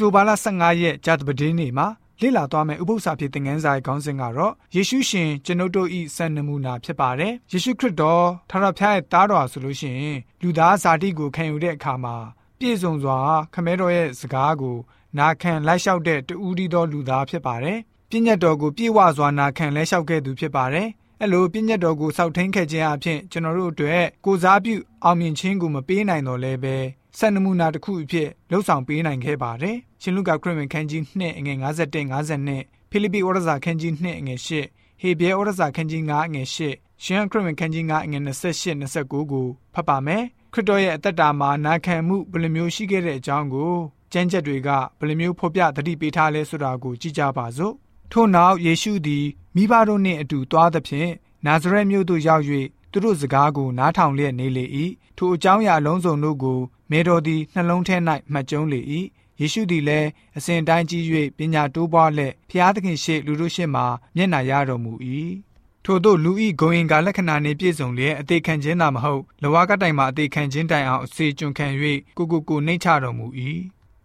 တိုဘာလ15ရက်ကြာသပတေးနေ့မှာလေ့လာသွားမယ့်ဥပုသ္စာဖြစ်တဲ့ငန်းစာရဲ့ခေါင်းစဉ်ကတော့ယေရှုရှင်ကျွန်ုပ်တို့ဤစံနမူနာဖြစ်ပါတယ်။ယေရှုခရစ်တော်ထာဝရဘုရားရဲ့သားတော်ဆိုလို့ရှိရင်လူသားဇာတိကိုခံယူတဲ့အခါမှာပြည့်စုံစွာခမဲတော်ရဲ့စကားကိုနာခံလိုက်လျှောက်တဲ့တူဦးဒီသောလူသားဖြစ်ပါတယ်။ပြည့်ညတ်တော်ကိုပြည့်ဝစွာနာခံလဲလျှောက်ခဲ့သူဖြစ်ပါတယ်။ အဲ့လိုပြည့်ညတ်တော်ကိုစောက်ထင်းခဲ့ခြင်းအပြင်ကျွန်တော်တို့အတွက်ကိုစားပြုအောင်မြင်ခြင်းကိုမပေးနိုင်တော့လဲပဲစံနမူနာတစ်ခုအဖြစ်လှုပ်ဆောင်ပေးနိုင်ခဲ့ပါတယ်။ရှင်လုကာခရစ်ဝင်ခန်းကြီး2အငယ်51 52ဖိလိပ္ပိဩရစာခန်းကြီး2အငယ်8ဟေဘရဲဩရစာခန်းကြီး9အငယ်8ရှင်ခရစ်ဝင်ခန်းကြီး9အငယ်28 29ကိုဖတ်ပါမယ်။ခရစ်တော်ရဲ့အသက်တာမှာနာခံမှုဘယ်လိုမျိုးရှိခဲ့တဲ့အကြောင်းကိုကျမ်းချက်တွေကဘယ်လိုမျိုးဖော်ပြသတိပေးထားလဲဆိုတာကိုကြည့်ကြပါစို့။ထို့နောက်ယေရှုသည် မိဘတို့နှင့်အတူသွားသဖြင့်နာဇရက်မြို့သို့ရောက်၍သူတို့စကားကိုနားထောင်လျက်နေလေ၏ထိုအကြောင်းအရာအလုံးစုံတို့ကိုမေတော်သည်နှလုံးထဲ၌မှတ်ကျုံးလေ၏ယေရှုသည်လည်းအစဉ်တိုင်းကြီး၍ပညာတိုးပွားလက်ဖျားသခင်ရှေ့လူတို့ရှေ့မှမျက်နာရတော်မူ၏ထို့သောလူဤဂုံရင်ကလက္ခဏာနှင့်ပြည့်စုံလျက်အသေးခံခြင်းသာမဟုတ်လဝကတိုင်မှာအသေးခံခြင်းတိုင်အောင်အစေကျွန်ခံ၍ကိုကိုကိုနှိမ့်ချတော်မူ၏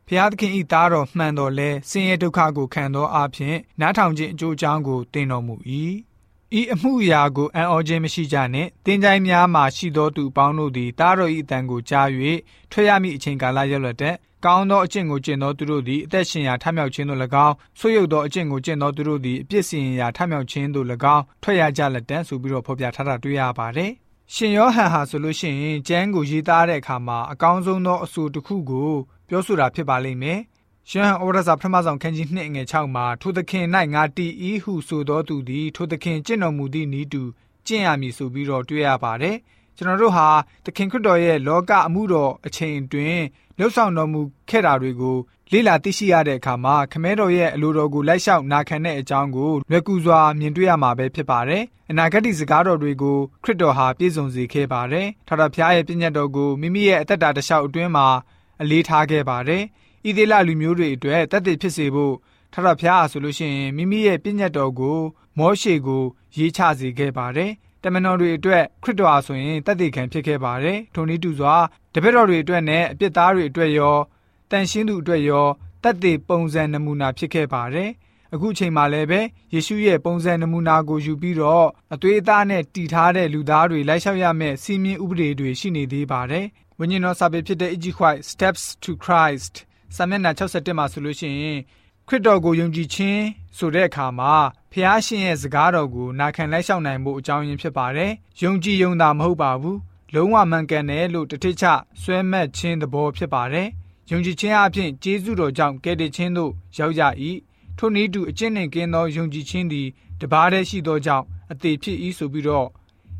ဖျားသခင်ဤသားတော်မှန်တော်လဲဆင်းရဲဒုက္ခကိုခံသောအဖြစ်နားထောင်ခြင်းအကျိုးအကြောင်းကိုတင်တော်မူ၏ဤအမှုအရာကိုအံ့ဩခြင်းမရှိကြနှင့်တင်းကြိုင်းများမှရှိသောသူပေါင်းတို့သည်တားတော်၏အတန်ကိုကြား၍ထွက်ရမည့်အချိန်ကာလရောက်လက်တဲ့ကောင်းသောအကျင့်ကိုကျင့်သောသူတို့သည်အသက်ရှင်ရာထမြောက်ခြင်းသို့၎င်းဆွေရုပ်သောအကျင့်ကိုကျင့်သောသူတို့သည်အပြစ်စီရင်ရာထမြောက်ခြင်းသို့၎င်းထွက်ရကြလက်တန်းဆိုပြီးတော့ဖော်ပြထားတာတွေ့ရပါတယ်ရှင်ယောဟန်ဟာဆိုလို့ရှိရင်ကျမ်းကိုရေးသားတဲ့အခါမှာအကောင်းဆုံးသောအဆိုတစ်ခုကို ပြောဆိုတာဖြစ်ပါလိမ့်မယ်ရှမ်းဩရစာပထမဆုံးခန်းကြီး2ငွေ6မှာထိုသခင်၌ငါတီဤဟုဆိုသောသူသည်ထိုသခင်ကျင့်တော်မူသည့်ဤသူကျင့်ရမည်ဆိုပြီးတော့တွေ့ရပါတယ်ကျွန်တော်တို့ဟာသခင်ခရစ်တော်ရဲ့လောကအမှုတော်အချိန်အတွင်းလှုပ်ဆောင်တော်မူခဲ့တာတွေကိုလေ့လာသိရှိရတဲ့အခါမှာခမဲတော်ရဲ့အလိုတော်ကိုလိုက်လျှောက်နာခံတဲ့အကြောင်းကိုလွယ်ကူစွာမြင်တွေ့ရမှာပဲဖြစ်ပါတယ်။အနာဂတ်စကားတော်တွေကိုခရစ်တော်ဟာပြည့်စုံစေခဲ့ပါတယ်။ထာဝရဘုရားရဲ့ပြည့်ညတ်တော်ကိုမိမိရဲ့အသက်တာတစ်လျှောက်အတွင်းမှာ အလေးထားခဲ့ပါတယ်။ဣသေလလူမျိုးတွေအတွက်တသက်ဖြစ်စေဖို့ထထဖျားအားဆိုလို့ရှိရင်မိမိရဲ့ပြည့်ညတ်တော်ကို မောရှေကိုရေးချစေခဲ့ပါတယ်။တမန်တော်တွေအတွက်ခရစ်တော်အားဆိုရင်တသက်ခံဖြစ်ခဲ့ပါတယ်။ထိုနည်းတူစွာတပည့်တော်တွေအတွက်နဲ့အပြစ်သားတွေအတွက်ရောတန်ရှင်းသူအတွက်ရောတသက်ပုံစံနမူနာဖြစ်ခဲ့ပါတယ်။ အခုချိန်မှာလည်းပဲယေရှုရဲ့ပုံစံနမူနာကိုယူပြီးတော့အသွေးအသားနဲ့တည်ထားတဲ့လူသားတွေလိုက်လျှောက်ရမယ့်စီမင်းဥပဒေတွေရှိနေသေးပါတယ်။ဝိညာဉ်တော်စာပေဖြစ်တဲ့ E.G. White Steps to Christ စာမျက်နှာ61မှာဆိုလို့ရှိရင်ခရစ်တော်ကိုယုံကြည်ခြင်းဆိုတဲ့အခါမှာဖះရှင်ရဲ့စကားတော်ကိုနာခံလိုက်လျှောက်နိုင်ဖို့အကြောင်းရင်းဖြစ်ပါတယ်။ယုံကြည်ယုံတာမဟုတ်ပါဘူး။လုံးဝမှန်ကန်တယ်လို့တတိချဆွဲမှတ်ခြင်းသဘောဖြစ်ပါတယ်။ယုံကြည်ခြင်းအပြင်ကျေးဇူးတော်ကြောင့်ကယ်တင်ခြင်းသို့ရောက်ကြ၏။ ထို့နည်းတူအကျင့်နှင့်ကင်းသောယုံကြည်ခြင်းသည်တပါးတည်းရှိသောကြောင့်အသေးဖြစ်၏ဆိုပြီးတော့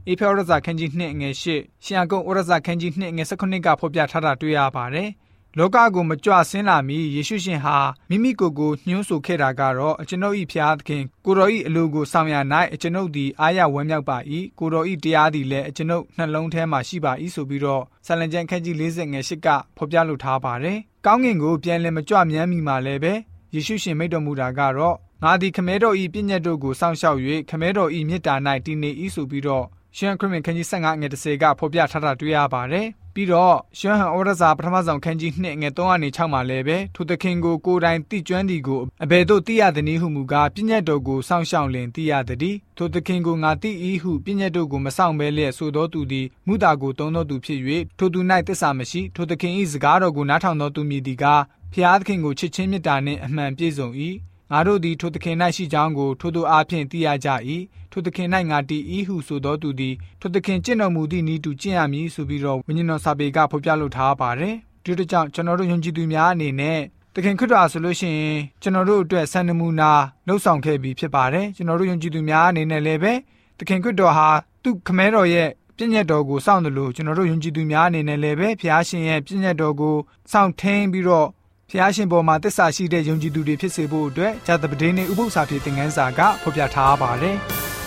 အေဖောရဇာခန်းကြီး2ငွေ8ရှင်အကုံဩရဇာခန်းကြီး2ငွေ19ကဖော်ပြထားတာတွေ့ရပါတယ်။လောကကိုမကြွဆင်းလာမီယေရှုရှင်ဟာမိမိကိုယ်ကိုညှိုးဆိုခဲ့တာကတော့အကျွန်ုပ်၏ဖျားသခင်ကိုတော်၏အလိုကိုဆောင်ရ၌အကျွန်ုပ်သည်အားရဝမ်းမြောက်ပါ၏ကိုတော်၏တရားသည်လည်းအကျွန်ုပ်နှလုံးထဲမှာရှိပါ၏ဆိုပြီးတော့ဆလန်ကျန်ခန်းကြီး40ငယ်8ကဖော်ပြလိုထားပါတယ်။ကောင်းကင်ကိုပြန်လည်မကြွမြန်းမီမှာလည်းပဲ ယေရှုရှင်မိတ်တော်မူတာကတော့ငါသည်ခမဲတော်၏ပြည့်ညတ်တို့ကိုစောင့်ရှောက်၍ခမဲတော်၏မေတ္တာ၌တည်နေ၏ဆိုပြီးတော့ရှမ်းခရစ်မင်ခန်းကြီး15ငယ်30ကဖော်ပြထားတာတွေ့ရပါတယ်။ပြီးတော့ရှမ်းဟန်ဩရစာပထမဆုံးခန်းကြီး2ငွေ3ကနေ6မှာလည်းပဲထိုသခင်ကိုကိုယ်တိုင်တိကျွမ်းသည်ကိုအဘယ်သို့သိရသည်နည်းဟုမူကားပြည့်ညတ်တော်ကိုစောင့်ရှောက်လင်သိရသည်ထိုသခင်ကိုငါသိ၏ဟုပြည့်ညတ်တို့ကိုမဆောင်ဘဲလျက်ဆိုသောသူသည်မူတာကိုတုံးသောသူဖြစ်၍ထိုသူ၌တစ္ဆာမရှိထိုသခင်၏စကားတော်ကိုနားထောင်သောသူမည်သည်ကား ဖျားသခင်ကိုချစ်ချင်းမေတ္တာနှင့်အမှန်ပြည့်စုံ၏ငါတို့သည်ထိုသခင်၌ရှိကြောင်းကိုထိုသူအားဖြင့်သိရကြ၏ထိုသခင်၌ငါတည်၏ဟုဆိုသောသူသည်ထိုသခင်ကျင့်တော်မူသည့်ဤသူကျင့်ရမည်ဆိုပြီးတော့ဝိညာဉ်တော်စာပေကဖော်ပြလိုထားပါတယ်ဒီတကြောင့်ကျွန်တော်တို့ယုံကြည်သူများအနေနဲ့သခင်ခရစ်တော်ဆိုလို့ရှိရင်ကျွန်တော်တို့အတွက်စံနမူနာလှုပ်ဆောင်ခဲ့ပြီးဖြစ်ပါတယ်ကျွန်တော်တို့ယုံကြည်သူများအနေနဲ့လည်းပဲသခင်ခရစ်တော်ဟာသူ့ခမဲတော်ရဲ့ပြည့်ညတ်တော်ကိုစောင့်တယ်လို့ကျွန်တော်တို့ယုံကြည်သူများအနေနဲ့လည်းပဲဖျားရှင်ရဲ့ပြည့်ညတ်တော်ကိုစောင့်ထင်းပြီးတော့ ဖျားရှင်ပေါ်မှာတစ္ဆာရှိတဲ့ယုံကြည်သူတွေဖြစ်စေဖို့အတွက်ဂျာတပဒင်းနဲ့ဥပု္ပ္ပစာဖြစ်တဲ့ငန်းစာကဖော်ပြထားပါတယ်။